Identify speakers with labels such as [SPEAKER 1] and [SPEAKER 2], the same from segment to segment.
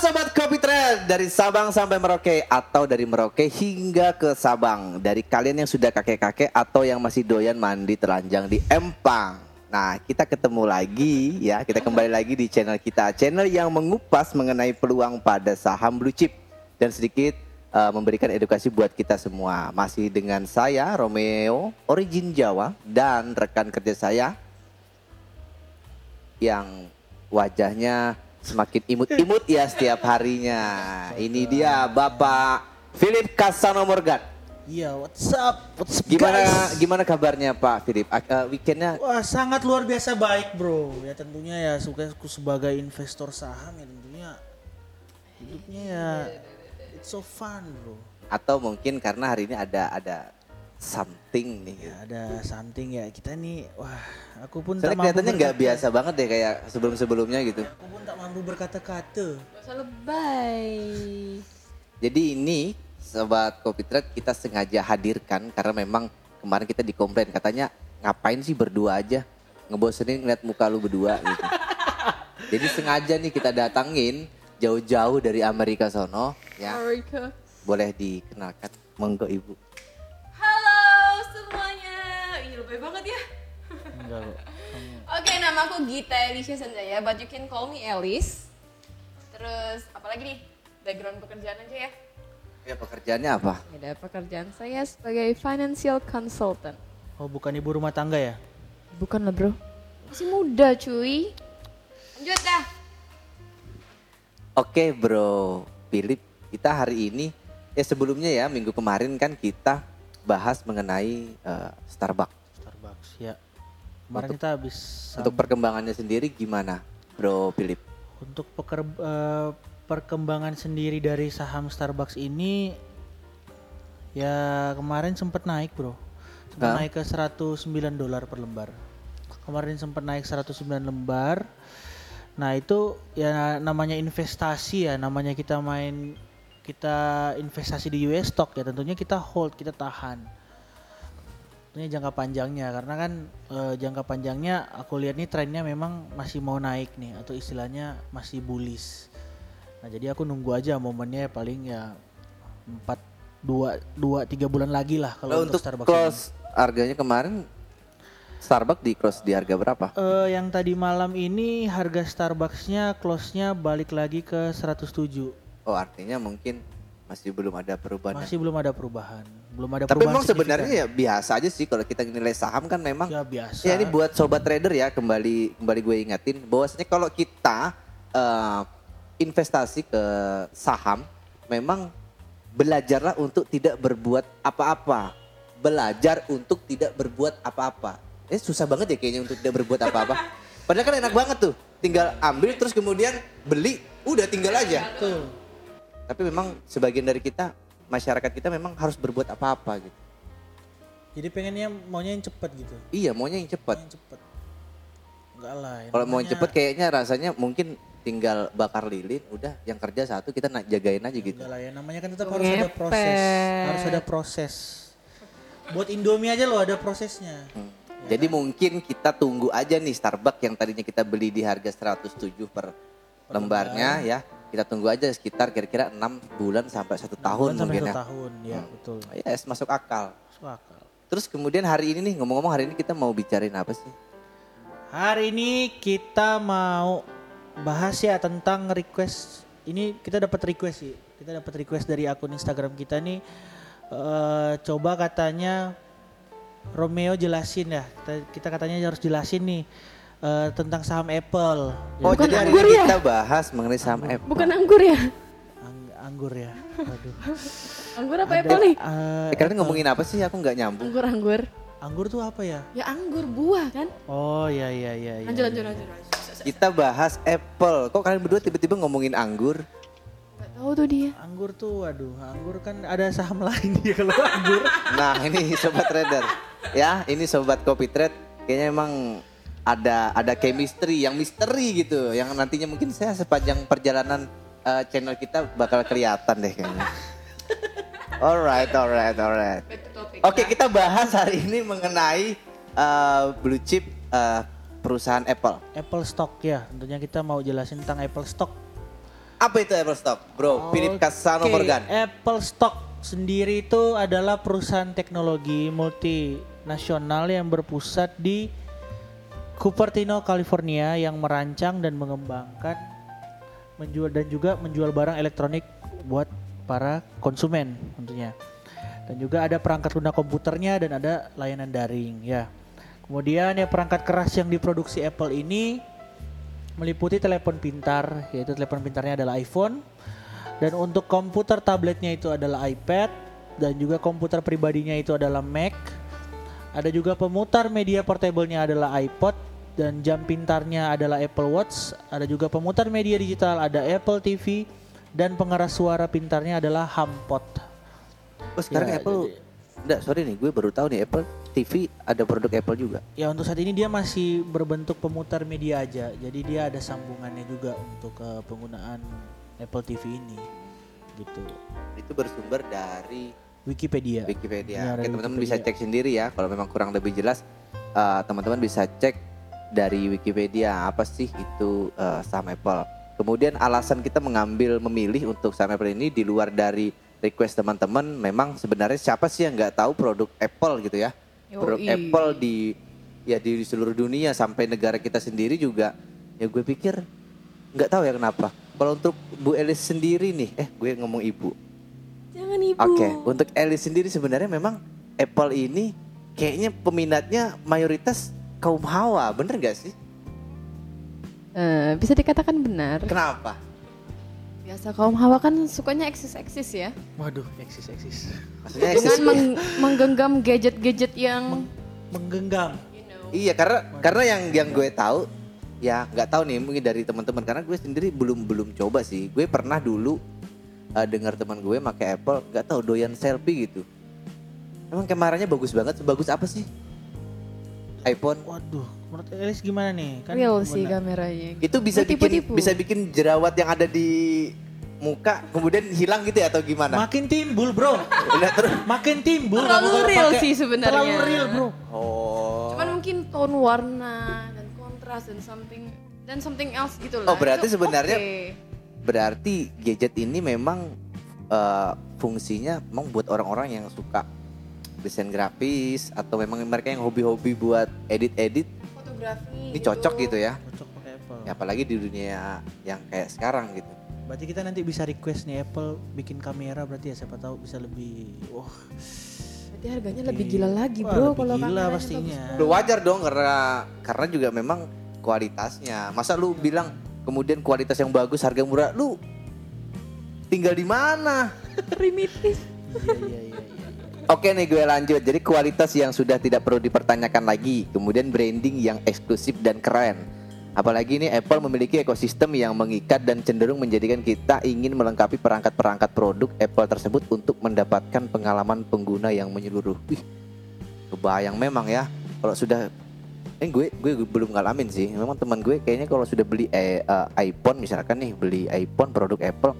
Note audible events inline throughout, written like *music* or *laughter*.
[SPEAKER 1] Sobat Kopi Trend dari Sabang sampai Merauke atau dari Merauke hingga ke Sabang. Dari kalian yang sudah kakek-kakek atau yang masih doyan mandi telanjang di Empang. Nah, kita ketemu lagi ya, kita kembali lagi di channel kita. Channel yang mengupas mengenai peluang pada saham blue chip dan sedikit uh, memberikan edukasi buat kita semua. Masih dengan saya Romeo, origin Jawa dan rekan kerja saya yang wajahnya semakin imut-imut ya setiap harinya. Ini dia Bapak Philip Kasano Morgan.
[SPEAKER 2] Iya, what's up? What's up,
[SPEAKER 1] Gimana
[SPEAKER 2] guys?
[SPEAKER 1] gimana kabarnya Pak Philip? Uh, weekendnya
[SPEAKER 2] Wah, sangat luar biasa baik, Bro. Ya tentunya ya suka aku sebagai investor saham ya tentunya hidupnya ya it's so fun, Bro.
[SPEAKER 1] atau mungkin karena hari ini ada ada something nih.
[SPEAKER 2] Ya ada something ya. Kita nih wah, aku pun
[SPEAKER 1] Soalnya
[SPEAKER 2] tak mampu
[SPEAKER 1] kelihatannya nggak biasa banget deh kayak sebelum-sebelumnya gitu.
[SPEAKER 2] Aku pun tak mampu berkata-kata.
[SPEAKER 3] Masa lebay.
[SPEAKER 1] Jadi ini sobat Kopi Trade kita sengaja hadirkan karena memang kemarin kita dikomplain katanya ngapain sih berdua aja ngebosenin ngeliat muka lu berdua gitu. *laughs* Jadi sengaja nih kita datangin jauh-jauh dari Amerika sono ya.
[SPEAKER 3] Amerika.
[SPEAKER 1] Boleh dikenalkan monggo Ibu.
[SPEAKER 2] Enggak kok. *laughs*
[SPEAKER 3] Oke, nama aku Gita Elisha Sanjaya, but you can call me Elis. Terus apalagi nih? Background pekerjaan aja ya.
[SPEAKER 1] Ya pekerjaannya apa?
[SPEAKER 3] Ada pekerjaan saya sebagai financial consultant.
[SPEAKER 2] Oh, bukan ibu rumah tangga ya?
[SPEAKER 3] Bukan lah bro. Masih muda cuy. Lanjut dah.
[SPEAKER 1] Oke bro, Philip, kita hari ini ya sebelumnya ya minggu kemarin kan kita bahas mengenai eh, Starbucks.
[SPEAKER 2] Starbucks ya. Kemarin kita habis
[SPEAKER 1] Untuk perkembangannya sendiri gimana, Bro Philip?
[SPEAKER 2] Untuk peker- eh, perkembangan sendiri dari saham Starbucks ini ya kemarin sempat naik bro. Sempat naik ke 109 dolar per lembar. Kemarin sempat naik 109 lembar. Nah itu ya namanya investasi ya namanya kita main kita investasi di US stock ya tentunya kita hold kita tahan tentunya jangka panjangnya karena kan eh, jangka panjangnya aku lihat nih trennya memang masih mau naik nih atau istilahnya masih bullish. Nah jadi aku nunggu aja momennya paling ya empat dua dua tiga bulan lagi lah kalau
[SPEAKER 1] Kalau
[SPEAKER 2] untuk,
[SPEAKER 1] untuk
[SPEAKER 2] Starbucks.
[SPEAKER 1] close harganya kemarin Starbucks di close di harga berapa?
[SPEAKER 2] ini. Eh, yang tadi malam ini harga Starbucksnya close-nya balik lagi ke 107.
[SPEAKER 1] Oh artinya mungkin masih belum ada perubahan.
[SPEAKER 2] Masih belum ada perubahan, belum ada
[SPEAKER 1] Tapi
[SPEAKER 2] perubahan.
[SPEAKER 1] memang sebenarnya ya biasa aja sih kalau kita nilai saham kan memang
[SPEAKER 2] ya biasa.
[SPEAKER 1] Ya ini buat sobat trader ya kembali kembali gue ingetin bahwasanya kalau kita eh, investasi ke saham memang belajarlah untuk tidak berbuat apa-apa. Belajar untuk tidak berbuat apa-apa. Eh susah banget ya kayaknya untuk tidak berbuat apa-apa. *laughs* Padahal kan enak banget tuh. Tinggal ambil terus kemudian beli, udah tinggal aja.
[SPEAKER 2] Betul.
[SPEAKER 1] Tapi memang sebagian dari kita masyarakat kita memang harus berbuat apa-apa gitu.
[SPEAKER 2] Jadi pengennya maunya yang cepet gitu.
[SPEAKER 1] Iya, maunya yang cepat.
[SPEAKER 2] Yang cepet. Enggak lah. yang
[SPEAKER 1] Kalau mau
[SPEAKER 2] namanya-
[SPEAKER 1] cepet kayaknya rasanya mungkin tinggal bakar lilin, udah yang kerja satu kita na- jagain aja gitu.
[SPEAKER 2] Enggak lah ya, namanya kan tetap harus ada proses. Harus ada proses. Buat Indomie aja loh ada prosesnya.
[SPEAKER 1] Hmm. Jadi mungkin kita tunggu aja nih Starbucks yang tadinya kita beli di harga 107 per lembarnya ya. Kita tunggu aja sekitar kira-kira 6 bulan sampai satu tahun
[SPEAKER 2] sampai
[SPEAKER 1] mungkin
[SPEAKER 2] satu
[SPEAKER 1] ya.
[SPEAKER 2] tahun, ya betul.
[SPEAKER 1] Yes, masuk akal.
[SPEAKER 2] Masuk akal.
[SPEAKER 1] Terus kemudian hari ini nih ngomong-ngomong hari ini kita mau bicarain apa sih?
[SPEAKER 2] Hari ini kita mau bahas ya tentang request. Ini kita dapat request sih. Kita dapat request dari akun Instagram kita nih. eh, coba katanya Romeo jelasin ya. Kita, kita katanya harus jelasin nih eh, tentang saham Apple.
[SPEAKER 1] Oh,
[SPEAKER 3] Bukan
[SPEAKER 1] jadi hari ini
[SPEAKER 3] ya?
[SPEAKER 1] kita bahas mengenai saham Apple.
[SPEAKER 3] Bukan anggur ya?
[SPEAKER 2] Ang- anggur ya. Waduh. *laughs*
[SPEAKER 3] Anggur apa apple nih?
[SPEAKER 2] Eh,
[SPEAKER 1] Eh, kalian ngomongin apa sih? Aku nggak nyambung.
[SPEAKER 3] Anggur anggur.
[SPEAKER 2] anggur tuh apa ya?
[SPEAKER 3] Ya anggur buah kan?
[SPEAKER 2] Oh iya iya iya. iya,
[SPEAKER 3] Lanjut lanjut lanjut. lanjut.
[SPEAKER 1] Kita bahas Apple. Kok kalian berdua tiba-tiba ngomongin anggur?
[SPEAKER 3] Gak tahu tuh dia.
[SPEAKER 2] Anggur tuh, waduh, anggur kan ada saham *laughs* lain ya kalau anggur.
[SPEAKER 1] Nah ini sobat trader, ya ini sobat kopi trade, kayaknya emang ada ada chemistry yang misteri gitu, yang nantinya mungkin saya sepanjang perjalanan eh, channel kita bakal kelihatan deh kayaknya. *laughs* Alright, alright, alright. Oke kita bahas hari ini mengenai eh, blue chip eh, perusahaan Apple.
[SPEAKER 2] Apple Stock ya, tentunya kita mau jelasin tentang Apple Stock.
[SPEAKER 1] Apa itu Apple Stock, bro? Philip Casano
[SPEAKER 2] Oke,
[SPEAKER 1] Morgan.
[SPEAKER 2] Apple Stock sendiri itu adalah perusahaan teknologi multinasional yang berpusat di Cupertino, California yang merancang dan mengembangkan menjual dan juga menjual barang elektronik buat para konsumen tentunya. Dan juga ada perangkat lunak komputernya dan ada layanan daring ya. Kemudian ya perangkat keras yang diproduksi Apple ini meliputi telepon pintar, yaitu telepon pintarnya adalah iPhone. Dan untuk komputer tabletnya itu adalah iPad dan juga komputer pribadinya itu adalah Mac. Ada juga pemutar media portable-nya adalah iPod dan jam pintarnya adalah Apple Watch. Ada juga pemutar media digital ada Apple TV dan pengeras suara pintarnya adalah HomePod.
[SPEAKER 1] Oh, sekarang
[SPEAKER 2] Ya,
[SPEAKER 1] Apple Enggak, sorry nih, gue baru tahu nih Apple TV ada produk Apple juga.
[SPEAKER 2] Ya untuk saat ini dia masih berbentuk pemutar media aja. Jadi dia ada sambungannya juga untuk eh, penggunaan Apple TV ini. Gitu.
[SPEAKER 1] Itu bersumber dari
[SPEAKER 2] Wikipedia.
[SPEAKER 1] Wikipedia.
[SPEAKER 2] Ya,
[SPEAKER 1] Oke, teman-teman bisa cek sendiri ya. Kalau memang kurang lebih jelas, eh, teman-teman bisa cek dari Wikipedia apa sih itu eh, saham Apple. Kemudian alasan kita mengambil memilih untuk saham Apple ini di luar dari request teman-teman, memang sebenarnya siapa sih yang nggak tahu produk Apple gitu ya? Produk
[SPEAKER 3] Yoi.
[SPEAKER 1] Apple di ya di seluruh dunia sampai negara kita sendiri juga. Ya gue pikir nggak tahu ya kenapa. Kalau untuk Bu Elis sendiri nih, eh gue ngomong ibu.
[SPEAKER 3] Jangan ibu.
[SPEAKER 1] Oke, untuk Elis sendiri sebenarnya memang Apple ini kayaknya peminatnya mayoritas kaum hawa, bener gak sih?
[SPEAKER 3] Eh, bisa dikatakan benar.
[SPEAKER 1] Kenapa?
[SPEAKER 3] Biasa kaum hawa kan sukanya eksis-eksis ya.
[SPEAKER 2] Waduh, eksis eksis.
[SPEAKER 1] Maksudnya
[SPEAKER 3] Dengan
[SPEAKER 1] eksis-
[SPEAKER 3] meng- menggenggam gadget-gadget yang
[SPEAKER 2] Menggenggam.
[SPEAKER 3] you know.
[SPEAKER 1] Iya, karena karena yang yang gue tahu ya nggak tahu nih mungkin dari teman-teman karena gue sendiri belum belum coba sih. Gue pernah dulu eh, dengar teman gue pakai Apple, nggak tahu doyan selfie gitu. Emang kameranya bagus banget, sebagus apa sih? iPhone
[SPEAKER 2] Waduh, menurut Elis gimana nih? Kan
[SPEAKER 3] Real sih kameranya.
[SPEAKER 1] itu bisa
[SPEAKER 3] Nggak
[SPEAKER 1] bikin bisa bikin jerawat yang ada di muka kemudian hilang gitu ya atau gimana?
[SPEAKER 2] Makin timbul, Bro.
[SPEAKER 1] Udah terus.
[SPEAKER 2] Makin timbul.
[SPEAKER 3] Terlalu real
[SPEAKER 2] pakai-
[SPEAKER 3] sih sebenarnya.
[SPEAKER 2] Terlalu real, Bro.
[SPEAKER 1] Oh.
[SPEAKER 3] Cuman mungkin tone warna dan kontras dan something dan something else gitu lah.
[SPEAKER 1] Oh, berarti
[SPEAKER 3] Itu
[SPEAKER 1] sebenarnya-
[SPEAKER 3] oke.
[SPEAKER 1] Berarti gadget ini memang eh, fungsinya memang buat orang-orang yang suka desain grafis atau memang mereka yang hobi-hobi buat edit-edit
[SPEAKER 3] fotografi.
[SPEAKER 1] ini cocok gitu ya.
[SPEAKER 2] Cocok pakai Apple.
[SPEAKER 1] Ya, apalagi di dunia yang kayak sekarang gitu.
[SPEAKER 2] Berarti kita nanti bisa request nih Apple bikin kamera berarti ya siapa tahu bisa lebih wah
[SPEAKER 3] Berarti harganya lebih gila lagi,
[SPEAKER 2] Wah,
[SPEAKER 3] Bro,
[SPEAKER 2] lebih
[SPEAKER 3] kalau
[SPEAKER 2] gila pastinya.
[SPEAKER 1] Lu wajar dong karena karena juga memang kualitasnya. Masa lu bilang kemudian kualitas yang bagus harga murah, lu tinggal di mana?
[SPEAKER 3] Primitif.
[SPEAKER 2] iya iya iya.
[SPEAKER 1] Oke nih gue lanjut. Jadi kualitas yang sudah tidak perlu dipertanyakan lagi. Kemudian branding yang eksklusif dan keren. Apalagi ini Apple memiliki ekosistem yang mengikat dan cenderung menjadikan kita ingin melengkapi perangkat-perangkat produk Apple tersebut untuk mendapatkan pengalaman pengguna yang menyeluruh. Wih, kebayang memang ya kalau sudah eh gue gue belum ngalamin sih. Memang teman gue kayaknya kalau sudah beli eh, eh, iPhone misalkan nih beli iPhone produk Apple,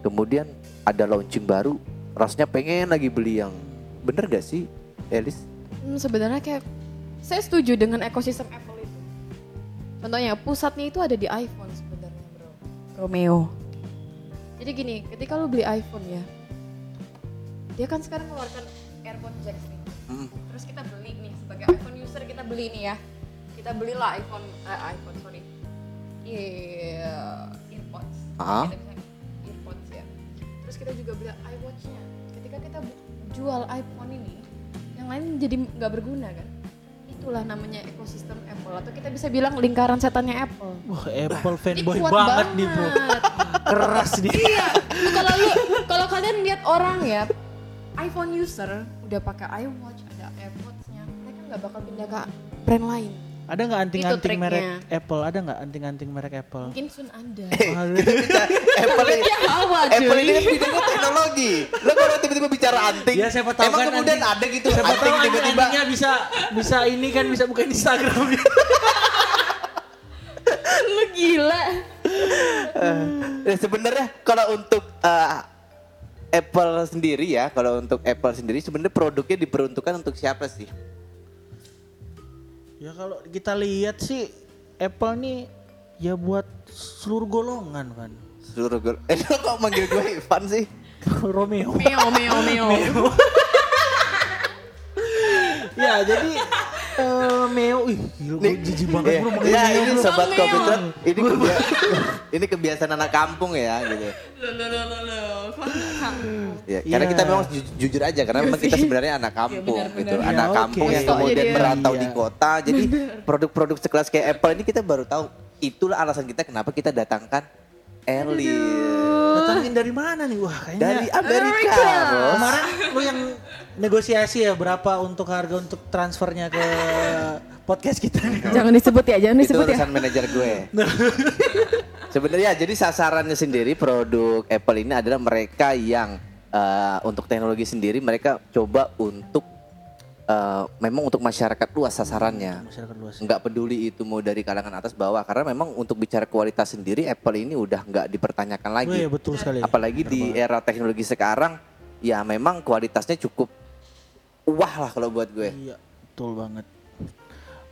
[SPEAKER 1] kemudian ada launching baru, rasanya pengen lagi beli yang bener gak sih, Elis?
[SPEAKER 3] Hmm, sebenarnya kayak saya setuju dengan ekosistem Apple itu. Contohnya pusatnya itu ada di iPhone sebenarnya, Bro. Romeo. Jadi gini, ketika lu beli iPhone ya, dia kan sekarang mengeluarkan AirPod Jack nih.
[SPEAKER 1] Hmm.
[SPEAKER 3] Kita beli nih ya. Kita belilah iPhone eh, iPhone sorry. Iya, AirPods.
[SPEAKER 1] Ah.
[SPEAKER 3] Kita bisa AirPods ya. Terus kita juga beli iWatch-nya. Ketika kita jual iPhone ini, yang lain jadi nggak berguna kan? Itulah namanya ekosistem Apple atau kita bisa bilang lingkaran setannya Apple.
[SPEAKER 2] Wah, Apple
[SPEAKER 3] Ini
[SPEAKER 2] fanboy
[SPEAKER 3] kuat
[SPEAKER 2] banget, nih, Bro. Keras nih.
[SPEAKER 3] Iya, kalau lu kalau kalian lihat orang ya iPhone user udah pakai iWatch, nggak bakal pindah ke brand lain.
[SPEAKER 2] Ada nggak anting-anting merek Apple? Ada nggak anting-anting merek Apple?
[SPEAKER 3] Mungkin soon ada. *laughs*
[SPEAKER 1] Apple ini,
[SPEAKER 3] hawa
[SPEAKER 1] Apple ini kan bidangnya teknologi. Lo kalau tiba-tiba bicara anting,
[SPEAKER 2] Ya siapa tahu
[SPEAKER 1] emang
[SPEAKER 2] kan
[SPEAKER 1] kemudian
[SPEAKER 2] anting-
[SPEAKER 1] ada gitu
[SPEAKER 2] Siapa
[SPEAKER 1] anting tiba-tiba
[SPEAKER 2] anting-antingnya bisa bisa ini kan bisa buka Instagram. *laughs*
[SPEAKER 3] Lu gila.
[SPEAKER 1] Eh, sebenarnya kalau untuk eh, Apple sendiri ya, kalau untuk Apple sendiri sebenarnya produknya diperuntukkan untuk siapa sih?
[SPEAKER 2] Ya kalau kita lihat sih Apple nih ya buat seluruh golongan kan.
[SPEAKER 1] Suruh gue. *laughs* Eh lu kok manggil gue Ivan sih? *laughs*
[SPEAKER 2] Romeo.
[SPEAKER 3] Meo, meo, meo.
[SPEAKER 2] ya jadi eh Meo, ih gila gue jijik banget
[SPEAKER 1] Iya,
[SPEAKER 2] bro
[SPEAKER 1] iya,
[SPEAKER 2] Meo,
[SPEAKER 1] ini
[SPEAKER 2] bro.
[SPEAKER 1] sobat kompetitor. Ini kebia- *laughs* ini kebiasaan anak kampung ya gitu.
[SPEAKER 3] Loh, loh, loh, loh, anak?
[SPEAKER 1] Ya, karena
[SPEAKER 2] Iya.
[SPEAKER 1] kita memang ju- jujur aja karena memang kita sebenarnya anak kampung
[SPEAKER 3] benar,
[SPEAKER 1] gitu.
[SPEAKER 3] benar.
[SPEAKER 1] Anak
[SPEAKER 2] Iya,
[SPEAKER 1] kampung yang kemudian
[SPEAKER 3] ya.
[SPEAKER 1] merantau
[SPEAKER 2] Iya.
[SPEAKER 1] di kota. Jadi produk-produk sekelas kayak Apple ini kita baru tahu itulah alasan kita kenapa kita datangkan Ellie
[SPEAKER 2] Datangin dari mana nih? Wah kayaknya
[SPEAKER 1] dari Amerika,
[SPEAKER 2] kemarin lu yang negosiasi ya berapa untuk harga untuk transfernya ke podcast kita nih.
[SPEAKER 3] Jangan disebut ya, jangan
[SPEAKER 1] Itu
[SPEAKER 3] disebut ya.
[SPEAKER 1] urusan manajer gue. *laughs* Sebenarnya jadi sasarannya sendiri produk Apple ini adalah mereka yang eh, untuk teknologi sendiri mereka coba untuk eh, memang untuk masyarakat luas sasarannya.
[SPEAKER 2] Masyarakat luas.
[SPEAKER 1] Nggak peduli itu mau dari kalangan atas bawah karena memang untuk bicara kualitas sendiri Apple ini udah nggak dipertanyakan
[SPEAKER 2] Oh
[SPEAKER 1] lagi.
[SPEAKER 2] iya betul sekali.
[SPEAKER 1] Apalagi di era teknologi sekarang ya memang kualitasnya cukup wah lah kalau buat gue.
[SPEAKER 2] Iya, betul banget.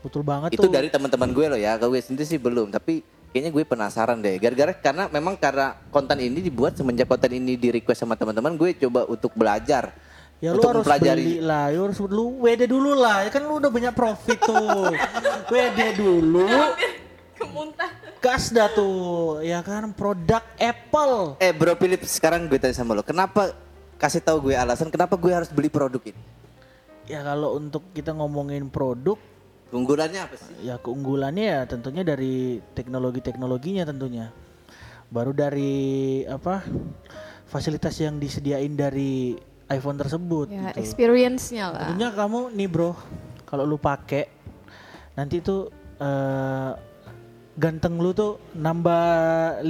[SPEAKER 2] Betul banget
[SPEAKER 1] itu
[SPEAKER 2] tuh.
[SPEAKER 1] dari teman-teman gue loh ya gue sendiri sih belum tapi kayaknya gue penasaran deh. Gara-gara karena memang karena konten ini dibuat semenjak konten ini di request sama teman-teman gue coba untuk belajar.
[SPEAKER 2] Ya lu
[SPEAKER 1] untuk
[SPEAKER 2] harus beli lah, lu harus lu WD dulu lah, ya kan lu udah banyak profit tuh. *laughs* WD dulu,
[SPEAKER 3] Kemuntah.
[SPEAKER 2] gas dah tuh, ya kan produk Apple.
[SPEAKER 1] eh bro Philip sekarang gue tanya sama lo. Kenapa kasih tahu gue alasan kenapa gue harus beli produk ini?
[SPEAKER 2] Ya kalau untuk kita ngomongin produk,
[SPEAKER 1] keunggulannya apa sih
[SPEAKER 2] ya keunggulannya ya tentunya dari teknologi-teknologinya tentunya. Baru dari apa? Fasilitas yang disediain dari iPhone tersebut
[SPEAKER 3] Ya,
[SPEAKER 2] gitu.
[SPEAKER 3] experience-nya lah.
[SPEAKER 2] Tentunya kamu nih bro, kalau lu pakai nanti tuh eh, ganteng lu tuh nambah 5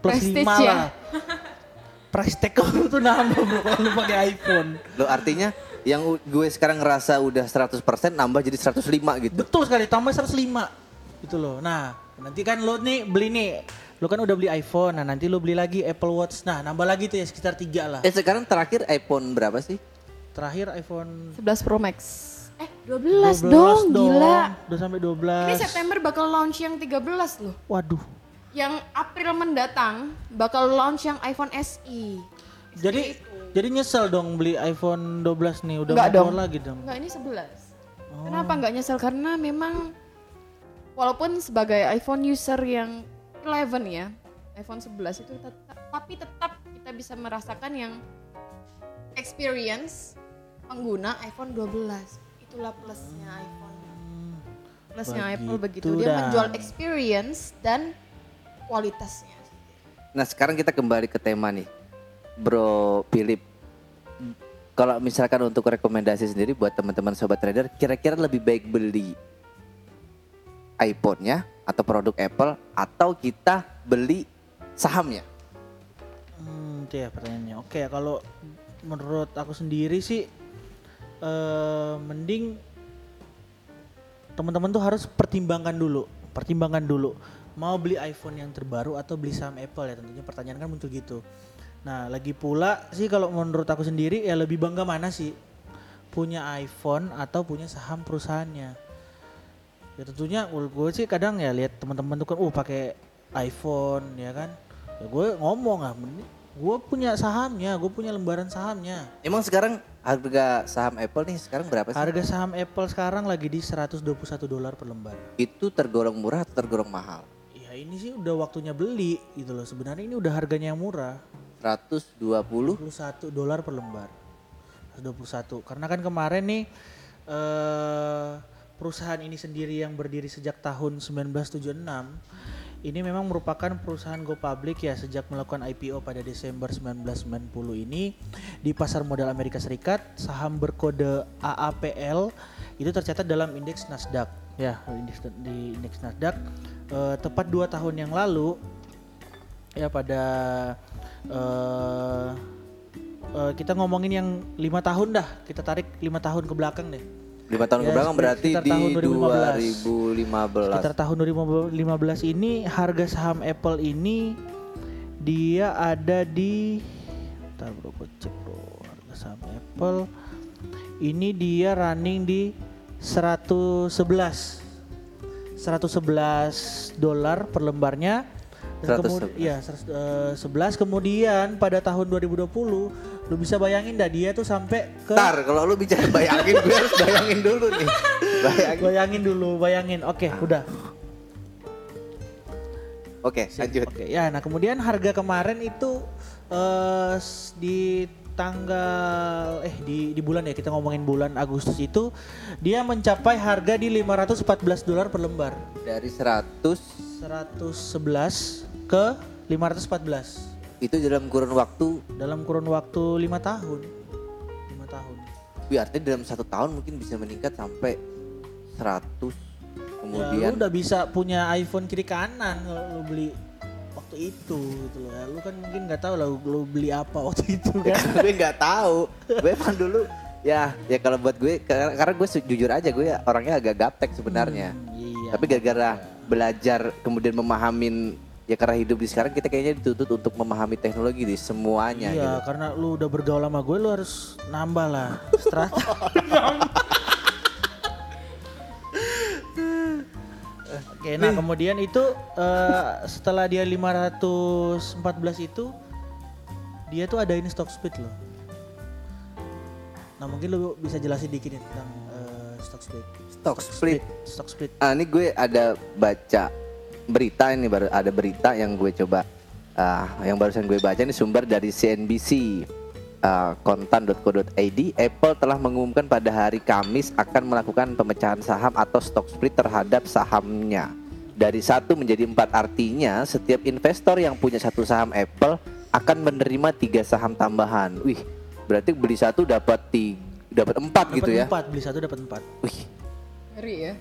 [SPEAKER 2] plus
[SPEAKER 3] Prestige
[SPEAKER 2] 5
[SPEAKER 3] ya?
[SPEAKER 2] lah. Price tag lu tuh nambah bro kalau lu pakai iPhone.
[SPEAKER 1] lo artinya yang gue sekarang ngerasa udah 100% nambah jadi 105 gitu
[SPEAKER 2] Betul sekali, tambah 105 gitu loh. Nah, nanti kan lu nih beli nih, lu kan udah beli iPhone, nah nanti lu beli lagi Apple Watch, nah nambah lagi tuh ya sekitar tiga lah.
[SPEAKER 1] eh sekarang terakhir iPhone berapa sih
[SPEAKER 2] Terakhir iPhone
[SPEAKER 3] 11 Pro Max. Eh, 12, dong, gila.
[SPEAKER 2] Udah sampai 12.
[SPEAKER 3] Ini September bakal launch yang 13 loh.
[SPEAKER 2] Waduh.
[SPEAKER 3] Yang April mendatang bakal launch yang iPhone SE.
[SPEAKER 2] Jadi jadi nyesel dong beli iPhone 12 nih udah
[SPEAKER 3] Enggak
[SPEAKER 2] mau
[SPEAKER 3] dong.
[SPEAKER 2] keluar lagi dong.
[SPEAKER 3] Enggak, ini 11. Kenapa nggak nyesel? Karena memang walaupun sebagai iPhone user yang 11 ya, iPhone 11 itu tetap tapi tetap kita bisa merasakan yang experience pengguna iPhone 12. Itulah plusnya iPhone. Plusnya Apple begitu.
[SPEAKER 2] begitu
[SPEAKER 3] Dia
[SPEAKER 2] dah.
[SPEAKER 3] menjual experience dan kualitasnya.
[SPEAKER 1] Nah sekarang kita kembali ke tema nih, Bro Philip. Kalau misalkan untuk rekomendasi sendiri buat teman-teman sobat trader, kira-kira lebih baik beli iPhone-nya atau produk Apple atau kita beli sahamnya?
[SPEAKER 2] Hmm, itu ya pertanyaannya. Oke, kalau menurut aku sendiri sih eh mending teman-teman tuh harus pertimbangkan dulu, pertimbangkan dulu mau beli iPhone yang terbaru atau beli saham Apple ya tentunya pertanyaan kan muncul gitu. Nah, lagi pula sih kalau menurut aku sendiri ya lebih bangga mana sih? Punya iPhone atau punya saham perusahaannya? Ya tentunya gue sih kadang ya lihat teman-teman tuh kan uh pakai iPhone ya kan. Ya gue ngomong ah gue punya sahamnya, gue punya lembaran sahamnya.
[SPEAKER 1] Emang sekarang harga saham Apple nih sekarang berapa sih?
[SPEAKER 2] Harga saham Apple sekarang lagi di 121 dolar per lembar.
[SPEAKER 1] Itu tergolong murah atau tergolong mahal?
[SPEAKER 2] Ya ini sih udah waktunya beli gitu loh. Sebenarnya ini udah harganya yang murah.
[SPEAKER 1] 120
[SPEAKER 2] 21 dolar per lembar. 121. Karena kan kemarin nih eh perusahaan ini sendiri yang berdiri sejak tahun 1976 ini memang merupakan perusahaan go public ya sejak melakukan IPO pada Desember 1990 ini di pasar modal Amerika Serikat saham berkode AAPL itu tercatat dalam indeks Nasdaq ya indeks di indeks Nasdaq eh, tepat dua tahun yang lalu ya pada eh eh, kita ngomongin yang lima tahun dah. Kita tarik lima tahun ke belakang deh.
[SPEAKER 1] 5 tahun
[SPEAKER 2] Ya,
[SPEAKER 1] ke belakang berarti di
[SPEAKER 2] tahun
[SPEAKER 1] 2015.
[SPEAKER 2] 2015. sekitar tahun 2015 ini harga saham Apple ini dia ada di Bentar bro gue cek bro harga saham Apple. Ini dia running di 111 111 dolar per lembarnya Dan kemudi-
[SPEAKER 1] 111.
[SPEAKER 2] Iya, 111 kemudian pada tahun 2020 lu bisa bayangin dah dia tuh sampai ke
[SPEAKER 1] Ntar kalau lu bicara bayangin gue harus bayangin dulu nih. Bayangin.
[SPEAKER 2] bayangin dulu, bayangin. Oke,
[SPEAKER 1] Ah.
[SPEAKER 2] udah.
[SPEAKER 1] Oke, lanjut.
[SPEAKER 2] Oke, ya. Nah, kemudian harga kemarin itu eh s- di tanggal eh di di bulan ya kita ngomongin bulan Agustus itu dia mencapai harga di 514 dolar per lembar.
[SPEAKER 1] Dari 100
[SPEAKER 2] 111 ke 514
[SPEAKER 1] itu dalam kurun waktu
[SPEAKER 2] dalam kurun waktu lima tahun. lima tahun.
[SPEAKER 1] berarti dalam satu tahun mungkin bisa meningkat sampai 100
[SPEAKER 2] ya,
[SPEAKER 1] kemudian
[SPEAKER 2] lu udah bisa punya iPhone kiri kanan kalau lu beli waktu itu gitu loh ya. Lu kan mungkin nggak tahu lah lu beli apa waktu itu *laughs* kan.
[SPEAKER 1] gue nggak tahu gue emang dulu ya ya kalau buat gue karena karena gue jujur aja gue orangnya agak gaptek sebenarnya
[SPEAKER 2] Hmm, iya.
[SPEAKER 1] tapi gara-gara belajar kemudian memahamin ya karena hidup di sekarang kita kayaknya dituntut untuk memahami teknologi di semuanya
[SPEAKER 2] Iya,
[SPEAKER 1] gitu.
[SPEAKER 2] karena lu udah bergaul sama gue, lu harus nambah lah strata. *laughs* Oke, nah kemudian itu eh, setelah dia 514 itu dia tuh adain stock split loh. Nah mungkin lu bisa jelasin dikit nih tentang eh, stock split.
[SPEAKER 1] Stock split.
[SPEAKER 2] Stock split.
[SPEAKER 1] Ah, ini gue ada baca berita ini baru ada berita yang gue coba ah, yang barusan gue baca ini sumber dari CNBC ah, kontan.co.id Apple telah mengumumkan pada hari Kamis akan melakukan pemecahan saham atau stock split terhadap sahamnya. Dari satu menjadi empat artinya setiap investor yang punya satu saham Apple akan menerima tiga saham tambahan. Wih berarti beli satu dapat tiga dapat empat
[SPEAKER 2] Dapat
[SPEAKER 1] gitu ya?
[SPEAKER 2] Empat, beli satu dapat empat.
[SPEAKER 1] wih.
[SPEAKER 3] Ngeri ya.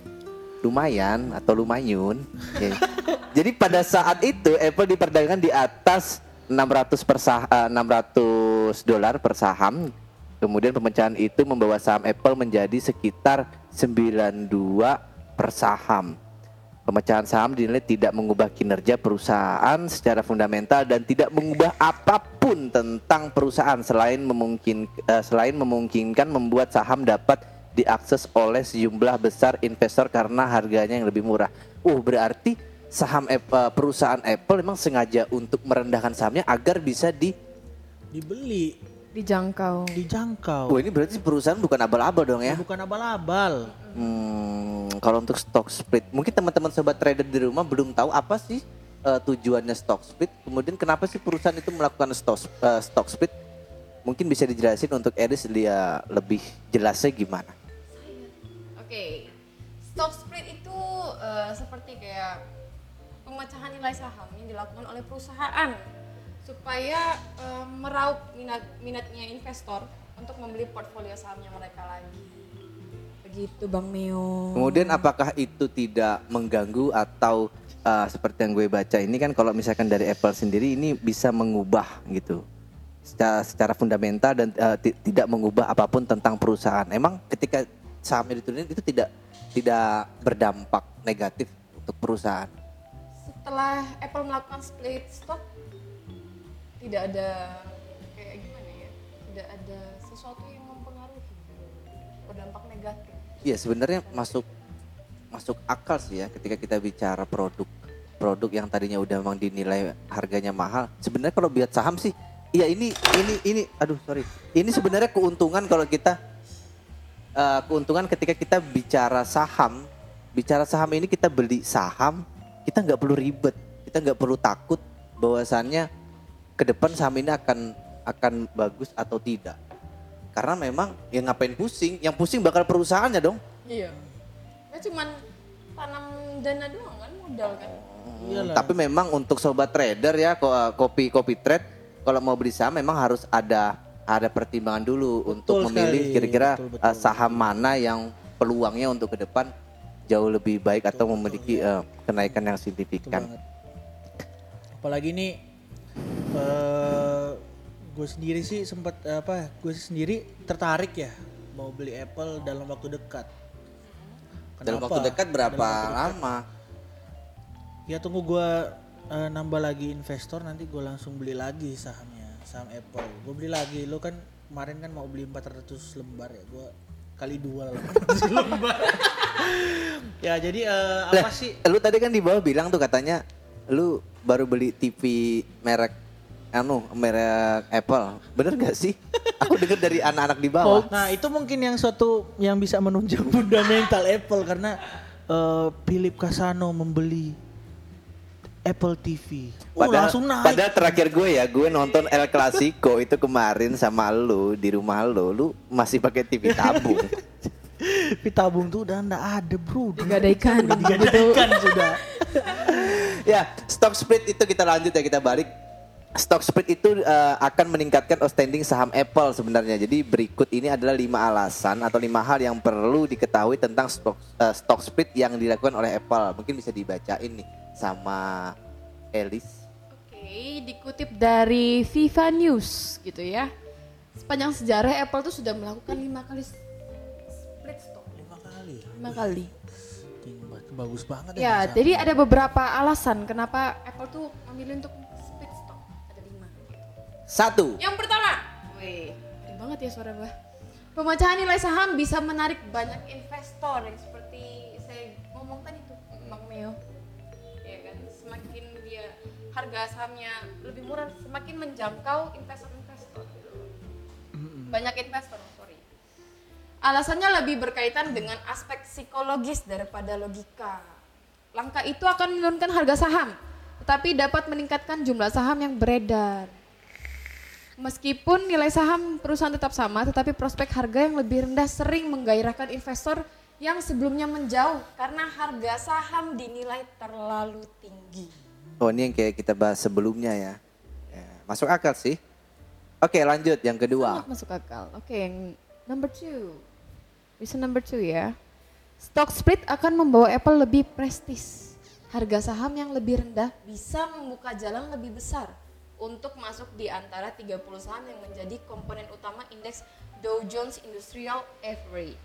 [SPEAKER 1] Lumayan atau lumayun. Oke. *laughs* Jadi pada saat itu Apple diperdagangkan di atas 600 per sah- eh, 600 dolar per saham. Kemudian pemecahan itu membawa saham Apple menjadi sekitar 92 per saham. Pemecahan saham dinilai tidak mengubah kinerja perusahaan secara fundamental dan tidak mengubah apa pun tentang perusahaan selain memungkin eh, selain memungkinkan membuat saham dapat diakses oleh sejumlah besar investor karena harganya yang lebih murah. Uh, berarti saham Apple, perusahaan Apple memang sengaja untuk merendahkan sahamnya agar bisa di
[SPEAKER 2] Dibeli,
[SPEAKER 3] Dijangkau.
[SPEAKER 2] dijangkau.
[SPEAKER 1] Oh, ini berarti perusahaan bukan abal-abal dong ya.
[SPEAKER 2] Bukan abal-abal.
[SPEAKER 1] Hmm, kalau untuk stock split, mungkin teman-teman sobat trader di rumah belum tahu apa sih eh, tujuannya stock split. Kemudian kenapa sih perusahaan itu melakukan stock eh, stock split? Mungkin bisa dijelasin untuk Eris dia lebih jelasnya gimana?
[SPEAKER 3] Oke, stock split itu eh, seperti kayak pemecahan nilai saham yang dilakukan oleh perusahaan supaya eh, meraup minat minatnya investor untuk membeli portfolio sahamnya mereka lagi. Begitu Bang Meo.
[SPEAKER 1] Kemudian apakah itu tidak mengganggu atau eh, seperti yang gue baca ini kan kalau misalkan dari Apple sendiri ini bisa mengubah gitu secara, secara fundamental dan ti- tidak mengubah apa pun tentang perusahaan. Emang ketika sahamnya diturunin itu tidak tidak berdampak negatif untuk perusahaan.
[SPEAKER 3] Setelah Apple melakukan split stock tidak ada kayak gimana ya? Tidak ada sesuatu yang mempengaruhi berdampak negatif.
[SPEAKER 1] Iya sebenarnya masuk masuk akal sih ya ketika kita bicara produk produk yang tadinya udah memang dinilai harganya mahal. Sebenarnya kalau buat saham sih, iya ini ini ini, aduh sorry, ini sebenarnya keuntungan kalau kita eh, keuntungan ketika kita bicara saham, bicara saham ini kita beli saham, kita nggak perlu ribet, kita nggak perlu takut bahwasannya ke depan saham ini akan akan bagus atau tidak. Karena memang ya ngapain pusing, yang pusing bakal perusahaannya dong.
[SPEAKER 3] Iya. Ya cuman tanam dana doang kan modal kan.
[SPEAKER 2] Iyalah.
[SPEAKER 1] Tapi memang untuk sobat trader ya ko- kopi kopi trade kalau mau beli saham memang harus ada ada pertimbangan dulu untuk
[SPEAKER 2] Betul
[SPEAKER 1] memilih
[SPEAKER 2] sekali,
[SPEAKER 1] kira-kira
[SPEAKER 2] betul, betul.
[SPEAKER 1] uh, saham mana yang peluangnya untuk ke depan jauh lebih baik atau memiliki uh, kenaikan yang
[SPEAKER 2] Betul
[SPEAKER 1] signifikan.
[SPEAKER 2] Apalagi ini eh gue sendiri sih sempat apa? Gue sendiri tertarik ya mau beli Apple dalam waktu dekat.
[SPEAKER 1] Dalam
[SPEAKER 2] Kenapa?
[SPEAKER 1] waktu dekat berapa
[SPEAKER 2] Dalam waktu dekat.
[SPEAKER 1] lama?
[SPEAKER 2] Ya tunggu gue eh, nambah lagi investor nanti gue langsung beli lagi sahamnya saham Apple. Gue beli lagi. Lo kan kemarin kan mau beli 400 lembar ya. Gue kali dua lah 400 *laughs* lembar. ya jadi eh, apa
[SPEAKER 1] Lah,
[SPEAKER 2] sih?
[SPEAKER 1] Lu tadi kan di bawah bilang tuh katanya lu baru beli TV merek anu merek Apple. Bener gak sih? *laughs* Aku dengar dari anak-anak di bawah.
[SPEAKER 2] Nah itu mungkin yang suatu yang bisa menunjang *laughs* fundamental Apple karena eh, Philip Casano membeli Apple TV.
[SPEAKER 1] Padahal,
[SPEAKER 2] langsung naik.
[SPEAKER 1] padahal terakhir gue ya, gue nonton El Clasico *laughs* itu kemarin sama lu di rumah lu, lu masih pakai TV tabung. *laughs*
[SPEAKER 2] Tapi tabung tuh udah ndak ada bro.
[SPEAKER 3] Digadaikan.
[SPEAKER 2] Digadaikan sudah. *laughs*
[SPEAKER 1] ya, stock split itu kita lanjut ya kita balik. Stock split itu eh, akan meningkatkan outstanding saham Apple sebenarnya. Jadi berikut ini adalah lima alasan atau lima hal yang perlu diketahui tentang stock eh, stock split yang dilakukan oleh Apple. Mungkin bisa dibacain nih sama Elis.
[SPEAKER 3] Oke, dikutip dari Viva News gitu ya. Sepanjang sejarah Apple tuh sudah melakukan lima kali split stock.
[SPEAKER 2] Lima kali.
[SPEAKER 3] Lima kali.
[SPEAKER 2] Bagus banget
[SPEAKER 3] Ya,
[SPEAKER 2] bisa.
[SPEAKER 3] jadi ada beberapa alasan kenapa Apple tuh memilih untuk
[SPEAKER 1] Satu,
[SPEAKER 3] Yang pertama, wih, banget ya suara gua. Pemecahan nilai saham bisa menarik banyak investor yang seperti saya ngomong tadi tuh, Bang Meo. Ya kan, semakin dia harga sahamnya lebih murah, semakin menjangkau investor-investor. Banyak investor, sorry. Alasannya lebih berkaitan dengan aspek psikologis daripada logika. Langkah itu akan menurunkan harga saham, tetapi dapat meningkatkan jumlah saham yang beredar. Meskipun nilai saham perusahaan tetap sama, tetapi prospek harga yang lebih rendah sering menggairahkan investor yang sebelumnya menjauh karena harga saham dinilai terlalu tinggi.
[SPEAKER 1] oh ini yang kayak kita bahas sebelumnya ya. Ya, Masuk akal sih. Oke lanjut yang kedua.
[SPEAKER 3] Sangat masuk akal. Oke, yang number two. Reason number two ya. Stock split akan membawa Apple lebih prestis. Harga saham yang lebih rendah bisa membuka jalan lebih besar untuk masuk di antara 30 saham yang menjadi komponen utama indeks Dow Jones Industrial Average.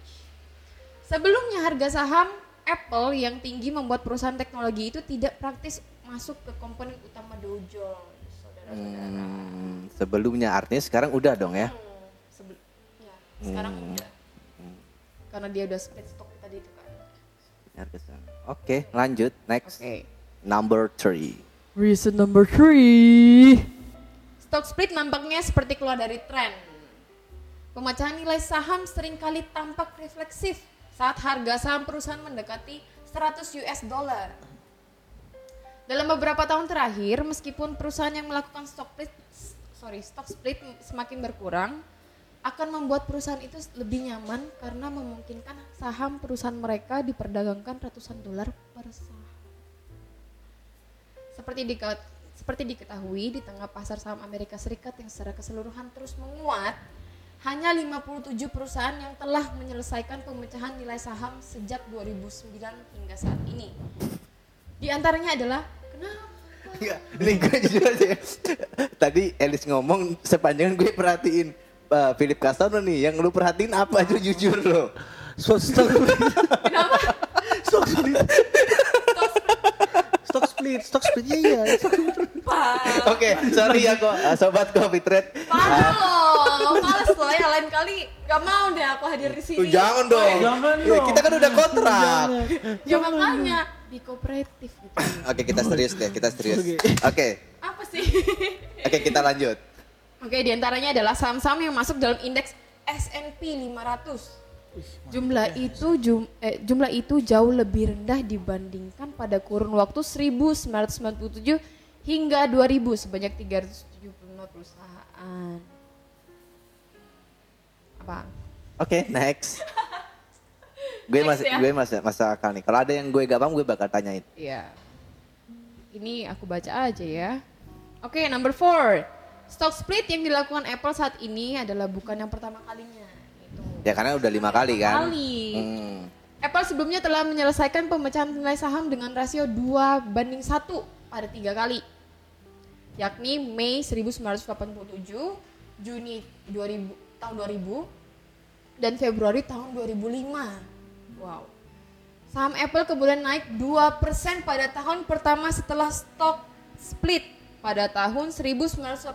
[SPEAKER 3] Sebelumnya harga saham Apple yang tinggi membuat perusahaan teknologi itu tidak praktis masuk ke komponen utama Dow Jones. Saudara-saudara.
[SPEAKER 1] Hmm, sebelumnya artinya sekarang udah dong ya.
[SPEAKER 3] Hmm, ya, sekarang udah. Karena dia udah split stock tadi itu kan.
[SPEAKER 1] Harga saham. Oke lanjut next.
[SPEAKER 3] Oke.
[SPEAKER 1] Number three.
[SPEAKER 3] Reason number three. Stock split nampaknya seperti keluar dari tren. Pemecahan nilai saham sering kali tampak refleksif saat harga saham perusahaan mendekati 100 US dollar. Dalam beberapa tahun terakhir, meskipun perusahaan yang melakukan stock split, sorry, stock split semakin berkurang, akan membuat perusahaan itu lebih nyaman karena memungkinkan saham perusahaan mereka diperdagangkan ratusan dolar per saham. Seperti dika- seperti diketahui di tengah pasar saham Amerika Serikat yang secara keseluruhan terus menguat, hanya 57 perusahaan yang telah menyelesaikan pemecahan nilai saham sejak 2009 hingga saat ini. Di antaranya adalah kenapa?
[SPEAKER 1] Enggak, ini gue jujur aja ya. Tadi Elis ngomong sepanjang gue perhatiin uh, Philip Castano nih, yang lu perhatiin apa aja jujur lo.
[SPEAKER 2] Stock
[SPEAKER 3] Kenapa?
[SPEAKER 2] stock split. Stock split, ya iya. Split.
[SPEAKER 1] Oke, sorry ya kok uh, sobat Coffee Trade.
[SPEAKER 3] Parah loh, males loh ya lain kali gak mau deh aku hadir di sini.
[SPEAKER 1] jangan dong.
[SPEAKER 2] Jangan
[SPEAKER 1] Ya,
[SPEAKER 2] dong.
[SPEAKER 1] kita kan udah kontrak.
[SPEAKER 3] Ya makanya di kooperatif gitu.
[SPEAKER 1] Oke, kita serius deh, kita serius.
[SPEAKER 2] Oke.
[SPEAKER 1] Oke,
[SPEAKER 3] Apa sih?
[SPEAKER 1] oke kita lanjut.
[SPEAKER 3] Oke, di antaranya adalah saham-saham yang masuk dalam indeks S&P 500. Jumlah itu jum, eh, jumlah itu jauh lebih rendah dibandingkan pada kurun waktu 1997 hingga 2000 sebanyak 375 perusahaan. Apa?
[SPEAKER 1] Oke, next. *laughs* gue masih
[SPEAKER 3] ya.
[SPEAKER 1] gue masih masih akal nih. Kalau ada yang gue gak paham gue bakal tanyain.
[SPEAKER 3] Iya. Ini aku baca aja ya. Oke, number four. Stock split yang dilakukan Apple saat ini adalah bukan yang pertama kalinya.
[SPEAKER 1] Ya karena udah lima kali kan.
[SPEAKER 3] Kali.
[SPEAKER 1] Hmm.
[SPEAKER 3] Apple sebelumnya telah menyelesaikan pemecahan nilai saham dengan rasio 2 banding 1 pada tiga kali. Yakni Mei 1987, Juni 2000, tahun 2000, dan Februari tahun 2005. Wow. Saham Apple kemudian naik 2% pada tahun pertama setelah stock split pada tahun 1987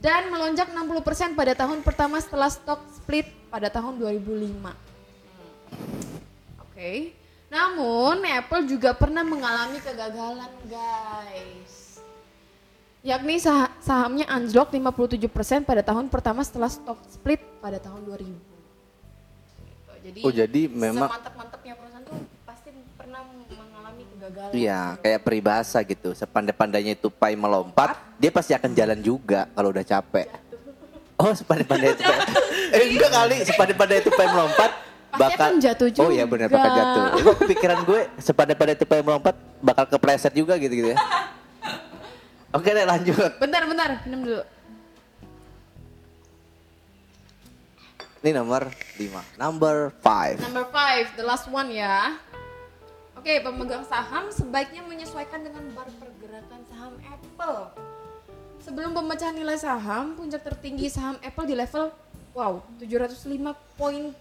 [SPEAKER 3] dan melonjak 60% pada tahun pertama setelah stock split pada tahun 2005. Oke. Namun Apple juga pernah mengalami kegagalan guys. Yakni sah- sahamnya anjlok 57% pada tahun pertama setelah stock split pada tahun 2000. Gitu. Jadi,
[SPEAKER 1] Oh, jadi memang-
[SPEAKER 3] semantap-mantapnya perusahaan tuh pasti pernah mengalami kegagalan.
[SPEAKER 1] Iya,
[SPEAKER 3] gitu.
[SPEAKER 1] kayak peribahasa gitu. Sepandai-pandainya tupai melompat, dia pasti akan jalan juga kalau udah capek. Oh, sepandai-pandai tupai. *laughs* eh, enggak kali, sepandai-pandai tupai melompat
[SPEAKER 3] Pasti
[SPEAKER 1] bakal
[SPEAKER 3] jatuh
[SPEAKER 1] Oh iya benar bakal
[SPEAKER 3] juga.
[SPEAKER 1] jatuh. Itu kepikiran gue sepandai-pandai tupai melompat bakal kepleset juga gitu-gitu ya. *laughs* Oke deh lanjut.
[SPEAKER 3] Bentar, bentar, minum dulu.
[SPEAKER 1] Ini nomor 5. Number 5.
[SPEAKER 3] Number five, the last one ya. Oke, pemegang saham sebaiknya menyesuaikan dengan bar pergerakan saham Apple. Sebelum pemecahan nilai saham, puncak tertinggi saham Apple di level wow 705.7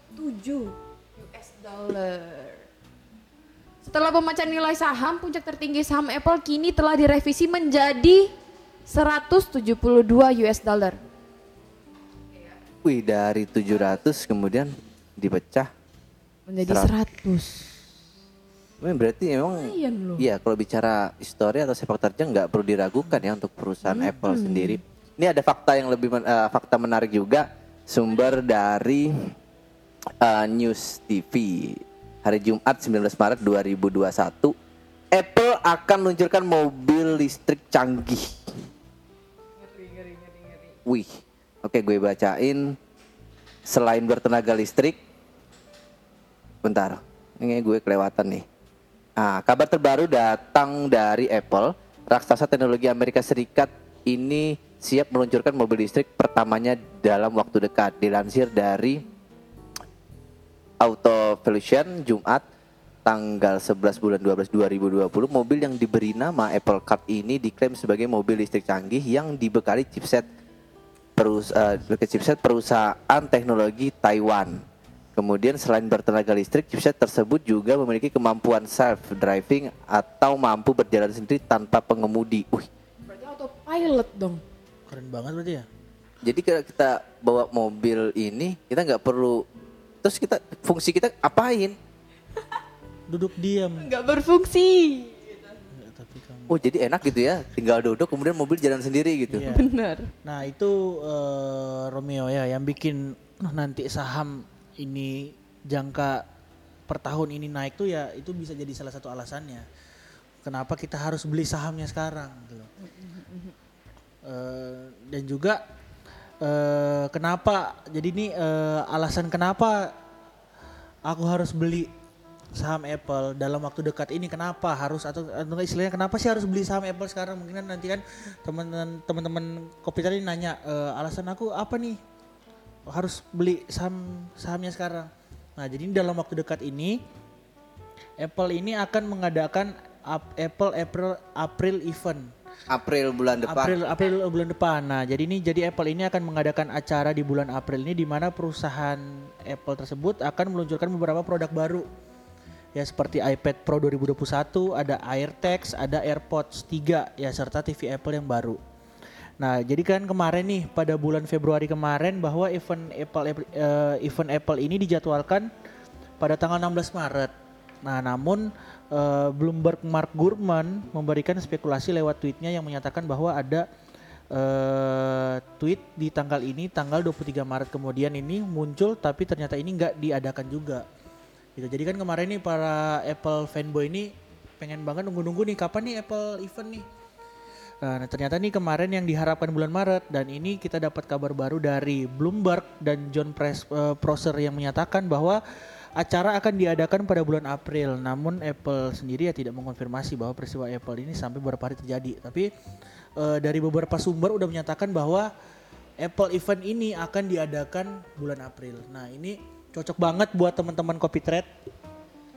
[SPEAKER 3] US dollar. Setelah pemecahan nilai saham, puncak tertinggi saham Apple kini telah direvisi menjadi 172 US dollar.
[SPEAKER 1] Wih, dari 700 kemudian dipecah.
[SPEAKER 3] Menjadi 100.
[SPEAKER 1] Wih, berarti emang
[SPEAKER 3] Lumayan loh.
[SPEAKER 1] Iya, kalau bicara histori atau sepak terjang nggak perlu diragukan ya untuk perusahaan Apple sendiri. Ini ada fakta yang lebih men- eh, fakta menarik juga sumber dari eh, News TV hari Jumat 19 Maret 2021. Apple akan meluncurkan mobil listrik canggih. Wih, oke gue bacain. Selain bertenaga listrik, bentar, ini gue kelewatan nih. Nah, kabar terbaru datang dari Apple. Raksasa teknologi Amerika Serikat ini siap meluncurkan mobil listrik pertamanya dalam waktu dekat. Dilansir dari Auto Evolution Jumat tanggal 11 bulan 12 2020 mobil yang diberi nama Apple Card ini diklaim sebagai mobil listrik canggih yang dibekali chipset eh, chipset perusahaan teknologi Taiwan. Kemudian selain bertenaga listrik, chipset tersebut juga memiliki kemampuan self driving atau mampu berjalan sendiri tanpa pengemudi. Wih,
[SPEAKER 3] Berarti autopilot dong.
[SPEAKER 2] Keren banget berarti ya.
[SPEAKER 1] jadi kalau kita bawa mobil ini, kita nggak perlu terus kita fungsi kita apain?
[SPEAKER 2] Duduk diam.
[SPEAKER 3] Nggak berfungsi.
[SPEAKER 2] Ya.
[SPEAKER 1] Oh, jadi enak gitu ya. Tinggal duduk kemudian mobil jalan sendiri gitu.
[SPEAKER 2] Iya.
[SPEAKER 3] Benar.
[SPEAKER 2] Nah itu eh, Romeo ya yang bikin "Noh, nanti saham ini jangka per tahun ini naik tuh ya itu bisa jadi salah satu alasannya. Kenapa kita harus beli sahamnya sekarang? Gitu. Eh, dan juga eh, kenapa? Jadi ini eh, alasan kenapa aku harus beli saham Apple dalam waktu dekat ini kenapa harus atau, atau istilahnya kenapa sih harus beli saham Apple sekarang mungkin kan nanti kan teman-teman teman-teman kopi tadi nanya "Eh, alasan aku apa nih harus beli saham sahamnya sekarang nah jadi dalam waktu dekat ini Apple ini akan mengadakan Ap- Apple April April event
[SPEAKER 1] April bulan depan.
[SPEAKER 2] April April bulan depan. Nah, jadi ini jadi Apple ini akan mengadakan acara di bulan April ini di mana perusahaan Apple tersebut akan meluncurkan beberapa produk baru. Ya seperti iPad Pro 2021, ada AirTags, ada AirPods 3 ya serta TV Apple yang baru. Nah, jadi kan kemarin nih pada bulan Februari kemarin bahwa event Apple eh, event Apple ini dijadwalkan pada tanggal 16 Maret. Nah, namun eh, Bloomberg Mark Gurman memberikan spekulasi lewat tweetnya yang menyatakan bahwa ada eh, tweet di tanggal ini, tanggal 23 Maret kemudian ini muncul tapi ternyata ini nggak diadakan juga. Gitu. Jadi kan kemarin nih para Apple fanboy ini pengen banget nunggu-nunggu nih kapan nih Apple event nih. Nah, ternyata nih kemarin yang diharapkan bulan Maret dan ini kita dapat kabar baru dari Bloomberg dan John Press, eh, Prosser yang menyatakan bahwa acara akan diadakan pada bulan April. Namun Apple sendiri ya tidak mengonfirmasi bahwa peristiwa Apple ini sampai beberapa hari terjadi. Tapi eh, dari beberapa sumber udah menyatakan bahwa Apple event ini akan diadakan bulan April. Nah, ini cocok banget buat teman-teman Copy Trade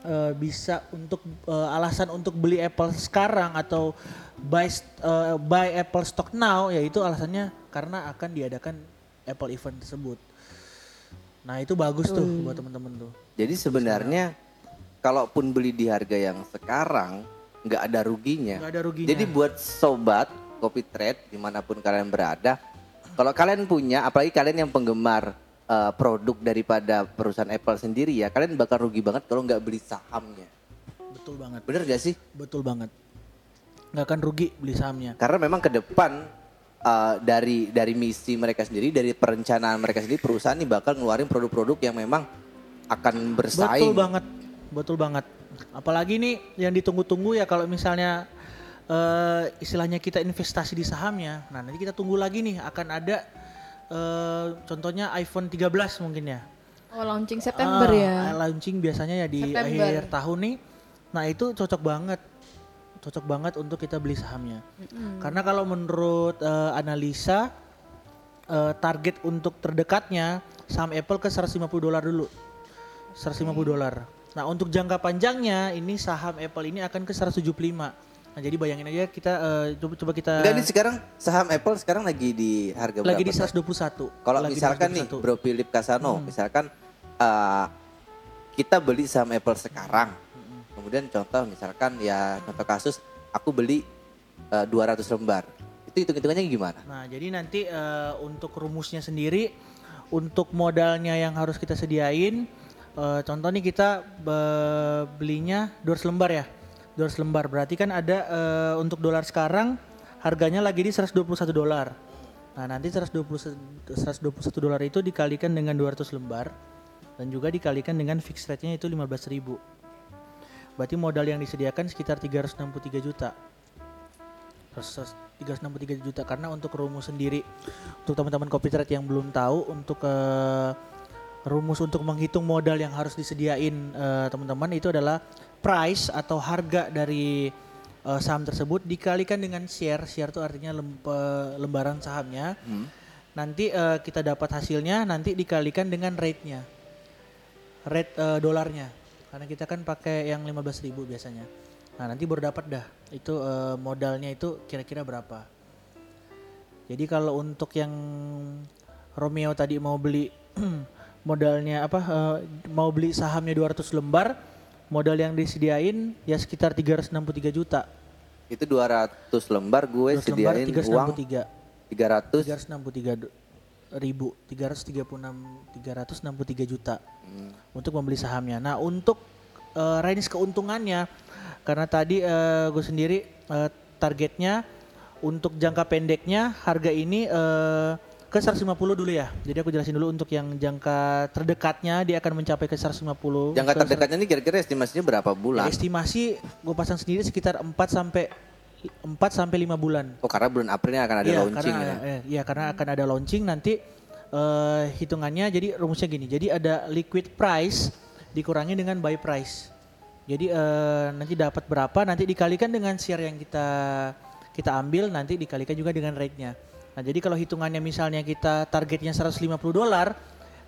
[SPEAKER 2] eh, bisa untuk eh, alasan untuk beli Apple sekarang atau buy eh, buy Apple stock now yaitu alasannya karena akan diadakan Apple event tersebut. Nah itu bagus tuh buat teman-teman tuh.
[SPEAKER 1] Jadi sebenarnya kalaupun beli di harga yang sekarang nggak ada ruginya.
[SPEAKER 2] Nggak ada ruginya.
[SPEAKER 1] Jadi buat sobat kopi trade di mana pun kalian berada, kalau kalian punya, apalagi kalian yang penggemar eh, produk daripada perusahaan Apple sendiri ya, kalian bakal rugi banget kalau nggak beli sahamnya.
[SPEAKER 2] Betul banget.
[SPEAKER 1] Bener gak sih?
[SPEAKER 2] Betul banget. Nggak akan rugi beli sahamnya.
[SPEAKER 1] Karena memang ke depan uh, dari dari misi mereka sendiri, dari perencanaan mereka sendiri, perusahaan ini bakal ngeluarin produk-produk yang memang akan bersaing.
[SPEAKER 2] Betul banget. Betul banget. Apalagi nih yang ditunggu-tunggu ya kalau misalnya eh, istilahnya kita investasi di sahamnya. Nah, nanti kita tunggu lagi nih akan ada eh, contohnya iPhone 13 mungkin ya.
[SPEAKER 3] Oh launching September
[SPEAKER 2] Ah,
[SPEAKER 3] ya.
[SPEAKER 2] Launching biasanya ya di
[SPEAKER 3] September.
[SPEAKER 2] akhir tahun nih. Nah, itu cocok banget. Cocok banget untuk kita beli sahamnya. Karena kalau menurut eh, analisa eh, target untuk terdekatnya saham Apple ke 150 dolar dulu. 150 dolar. Nah, untuk jangka panjangnya ini saham Apple ini akan ke 175. Nah, jadi bayangin aja kita eh, coba coba kita
[SPEAKER 1] Enggak nih sekarang saham Apple sekarang lagi di harga
[SPEAKER 2] lagi di
[SPEAKER 1] berapa?
[SPEAKER 2] 121.
[SPEAKER 1] Kalau
[SPEAKER 2] Lagi di
[SPEAKER 1] misalkan nih
[SPEAKER 2] 121.
[SPEAKER 1] Bro Philip Kasano,
[SPEAKER 2] Hmm.
[SPEAKER 1] misalkan uh, kita beli saham Apple sekarang. Kemudian contoh misalkan ya contoh kasus aku beli uh, 200 lembar. Itu hitung-hitungannya gimana?
[SPEAKER 2] Nah, jadi nanti eh, untuk rumusnya sendiri, untuk modalnya yang harus kita sediain, eh, contoh nih kita be- belinya 200 lembar ya, 200 lembar. Berarti kan ada eh, untuk dolar sekarang harganya lagi di 121 dolar. Nah, nanti 120 121 dolar itu dikalikan dengan 200 lembar dan juga dikalikan dengan fixed rate-nya itu 15.000. Berarti modal yang disediakan sekitar 363 juta. 363 juta karena untuk rumus sendiri untuk teman-teman copy trade yang belum tahu untuk eh, rumus untuk menghitung modal yang harus disediain eh, teman-teman itu adalah price atau harga dari eh, saham tersebut dikalikan dengan share. Share itu artinya lem- lembaran sahamnya. Nanti eh, kita dapat hasilnya nanti dikalikan dengan rate-nya. Rate eh, dolarnya. Karena kita kan pakai yang 15.000 biasanya. Nah nanti baru dapat dah. Itu eh, modalnya itu kira-kira berapa. Jadi kalau untuk yang Romeo tadi mau beli *clears throat* modalnya apa eh, mau beli sahamnya 200 lembar modal yang disediain ya sekitar 363 juta.
[SPEAKER 1] Itu 200 lembar gue
[SPEAKER 2] 200 lembar
[SPEAKER 1] sediain uang
[SPEAKER 2] 363
[SPEAKER 1] 300
[SPEAKER 2] 363 du- ribu 336 363 juta untuk membeli sahamnya. Nah untuk eh, range keuntungannya karena tadi eh, gue sendiri eh, targetnya untuk jangka pendeknya harga ini eh, ke 150 dulu ya. Jadi aku jelasin dulu untuk yang jangka terdekatnya dia akan mencapai ke 150.
[SPEAKER 1] Jangka
[SPEAKER 2] ke
[SPEAKER 1] terdekatnya ini kira-kira estimasinya berapa
[SPEAKER 2] Ya,
[SPEAKER 1] bulan?
[SPEAKER 2] estimasi gue pasang sendiri sekitar 4 sampai 4 sampai 5 bulan.
[SPEAKER 1] Oh karena bulan Aprilnya akan ada
[SPEAKER 2] Iya,
[SPEAKER 1] launching
[SPEAKER 2] karena,
[SPEAKER 1] ya.
[SPEAKER 2] eh, iya, karena akan ada launching nanti eh, hitungannya jadi rumusnya gini. Jadi ada liquid price dikurangi dengan buy price. Jadi eh, nanti dapat berapa nanti dikalikan dengan share yang kita kita ambil nanti dikalikan juga dengan rate-nya. Nah, jadi kalau hitungannya misalnya kita targetnya 150 dolar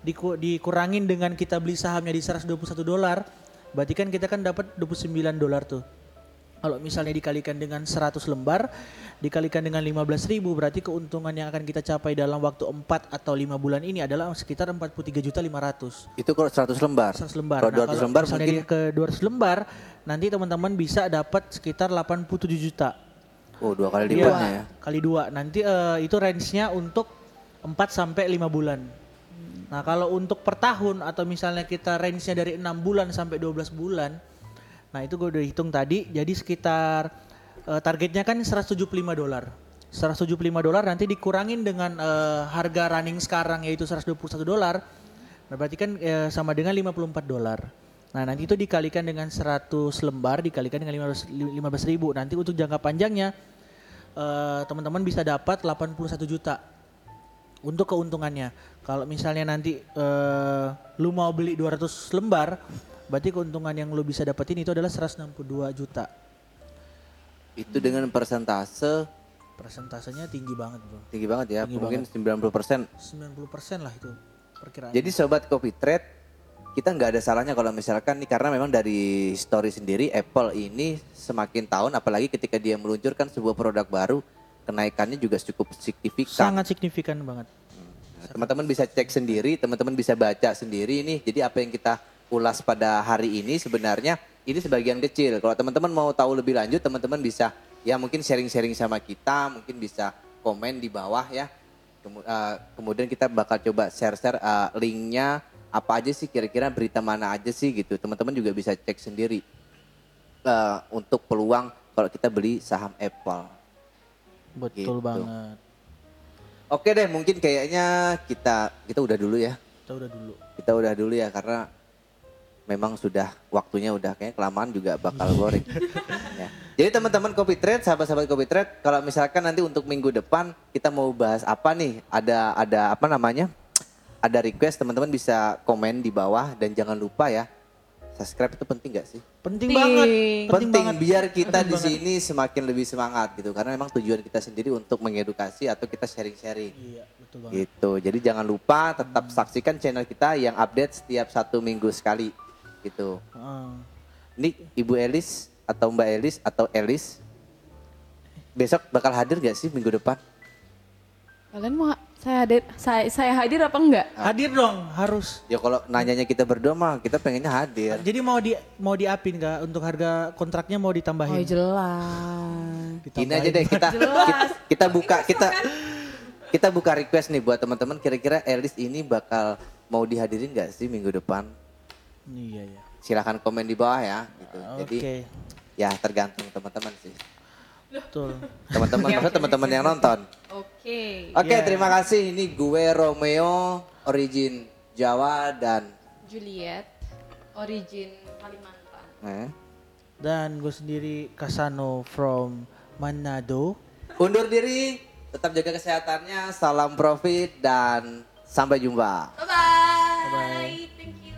[SPEAKER 2] diku- dikurangin dengan kita beli sahamnya di 121 dolar, berarti kan kita kan dapat 29 dolar tuh. Kalau misalnya dikalikan dengan 100 lembar, dikalikan dengan 15.000 berarti keuntungan yang akan kita capai dalam waktu 4 atau 5 bulan ini adalah sekitar 43.500.
[SPEAKER 1] Itu kalau 100 lembar.
[SPEAKER 2] 100 lembar.
[SPEAKER 1] Kalau
[SPEAKER 2] Nah,
[SPEAKER 1] 200 lembar
[SPEAKER 2] misalnya
[SPEAKER 1] mungkin
[SPEAKER 2] ke 200 lembar, nanti teman-teman bisa dapat sekitar 87 juta.
[SPEAKER 1] Oh dua kali
[SPEAKER 2] Iya,
[SPEAKER 1] lipatnya ya.
[SPEAKER 2] Kali dua. Nanti eh, itu range-nya untuk 4 sampai 5 bulan. Nah, kalau untuk per tahun atau misalnya kita range-nya dari 6 bulan sampai 12 bulan. Nah, itu gue udah hitung tadi. Jadi sekitar eh, targetnya kan 175 dolar. 175 dolar nanti dikurangin dengan eh, harga running sekarang yaitu 121 dolar. Nah, berarti kan eh, sama dengan 54 dolar. Nah, nanti itu dikalikan dengan 100 lembar dikalikan dengan 15 15 ribu. Nanti untuk jangka panjangnya eh, teman-teman bisa dapat 81 juta untuk keuntungannya. Kalau misalnya nanti eh, lu mau beli 200 lembar, berarti keuntungan yang lu bisa dapetin itu adalah 162 juta.
[SPEAKER 1] Itu dengan persentase
[SPEAKER 2] Persentasenya tinggi banget, Bro.
[SPEAKER 1] tinggi banget ya.
[SPEAKER 2] Tinggi
[SPEAKER 1] mungkin 90%.
[SPEAKER 2] 90% lah itu perkiraan.
[SPEAKER 1] Jadi sobat copy trade, kita nggak ada salahnya kalau misalkan nih karena memang dari story sendiri Apple ini semakin tahun apalagi ketika dia meluncurkan sebuah produk baru kenaikannya juga cukup signifikan.
[SPEAKER 2] sangat signifikan banget.
[SPEAKER 1] Nah, Teman-teman bisa cek sendiri, teman-teman bisa baca sendiri nih. Jadi apa yang kita ulas pada hari ini sebenarnya ini sebagian kecil. Kalau teman-teman mau tahu lebih lanjut, teman-teman bisa ya mungkin sharing-sharing sama kita, mungkin bisa komen di bawah ya. Eh, kemudian kita bakal coba share-share eh, linknya apa aja sih kira-kira berita mana aja sih gitu. Teman-teman juga bisa cek sendiri. eh, untuk peluang kalau kita beli saham Apple.
[SPEAKER 2] Betul
[SPEAKER 1] Gitu.
[SPEAKER 2] banget.
[SPEAKER 1] Oke deh, mungkin kayaknya kita kita udah dulu ya.
[SPEAKER 2] Kita udah dulu.
[SPEAKER 1] Kita udah dulu ya karena memang sudah waktunya udah kayaknya kelamaan juga bakal boring. *laughs* ya. Jadi teman-teman Kopi Trade, sahabat-sahabat Kopi Trade, kalau misalkan nanti untuk minggu depan kita mau bahas apa nih? Ada ada apa namanya? Ada request teman-teman bisa komen di bawah dan jangan lupa ya subscribe itu penting gak sih?
[SPEAKER 2] Penting,
[SPEAKER 3] Penting.
[SPEAKER 2] banget.
[SPEAKER 1] Penting,
[SPEAKER 2] banget.
[SPEAKER 1] biar kita
[SPEAKER 2] Penting
[SPEAKER 1] di
[SPEAKER 2] banget.
[SPEAKER 1] sini semakin lebih semangat gitu karena memang tujuan kita sendiri untuk mengedukasi atau kita sharing-sharing.
[SPEAKER 2] Iya, betul banget.
[SPEAKER 1] Gitu. Jadi jangan lupa tetap saksikan channel kita yang update setiap satu minggu sekali. Gitu.
[SPEAKER 2] Heeh.
[SPEAKER 1] Ini Ibu Elis atau Mbak Elis atau Elis besok bakal hadir gak sih minggu depan?
[SPEAKER 3] Kalian mau saya hadir saya, saya hadir apa enggak?
[SPEAKER 2] Hadir dong, harus.
[SPEAKER 1] Ya kalau nanyanya kita berdua mah kita pengennya hadir.
[SPEAKER 2] Jadi mau di mau diapin kak untuk harga kontraknya mau
[SPEAKER 3] Oh
[SPEAKER 2] ditambahin?
[SPEAKER 3] jelas.
[SPEAKER 1] Gini aja deh kita *laughs*
[SPEAKER 3] Jelas.
[SPEAKER 1] kita, kita buka kita kita buka request nih buat teman-teman kira-kira Elis ini bakal mau dihadirin gak sih minggu depan?
[SPEAKER 2] Iya ya.
[SPEAKER 1] Silahkan komen di bawah ya. Gitu. Jadi
[SPEAKER 2] Oke,
[SPEAKER 1] ya tergantung teman-teman sih. Teman-teman, maksud teman-teman yang nonton.
[SPEAKER 3] Oke. Okay.
[SPEAKER 1] Oke,
[SPEAKER 2] okay, yeah.
[SPEAKER 1] terima kasih. Ini gue Romeo, origin Jawa dan
[SPEAKER 3] Juliet, origin Kalimantan.
[SPEAKER 1] Eh.
[SPEAKER 2] Dan gue sendiri Kasano from Manado.
[SPEAKER 1] Undur diri, tetap jaga kesehatannya, salam profit dan sampai jumpa.
[SPEAKER 3] Bye bye.
[SPEAKER 2] Bye bye. Thank you.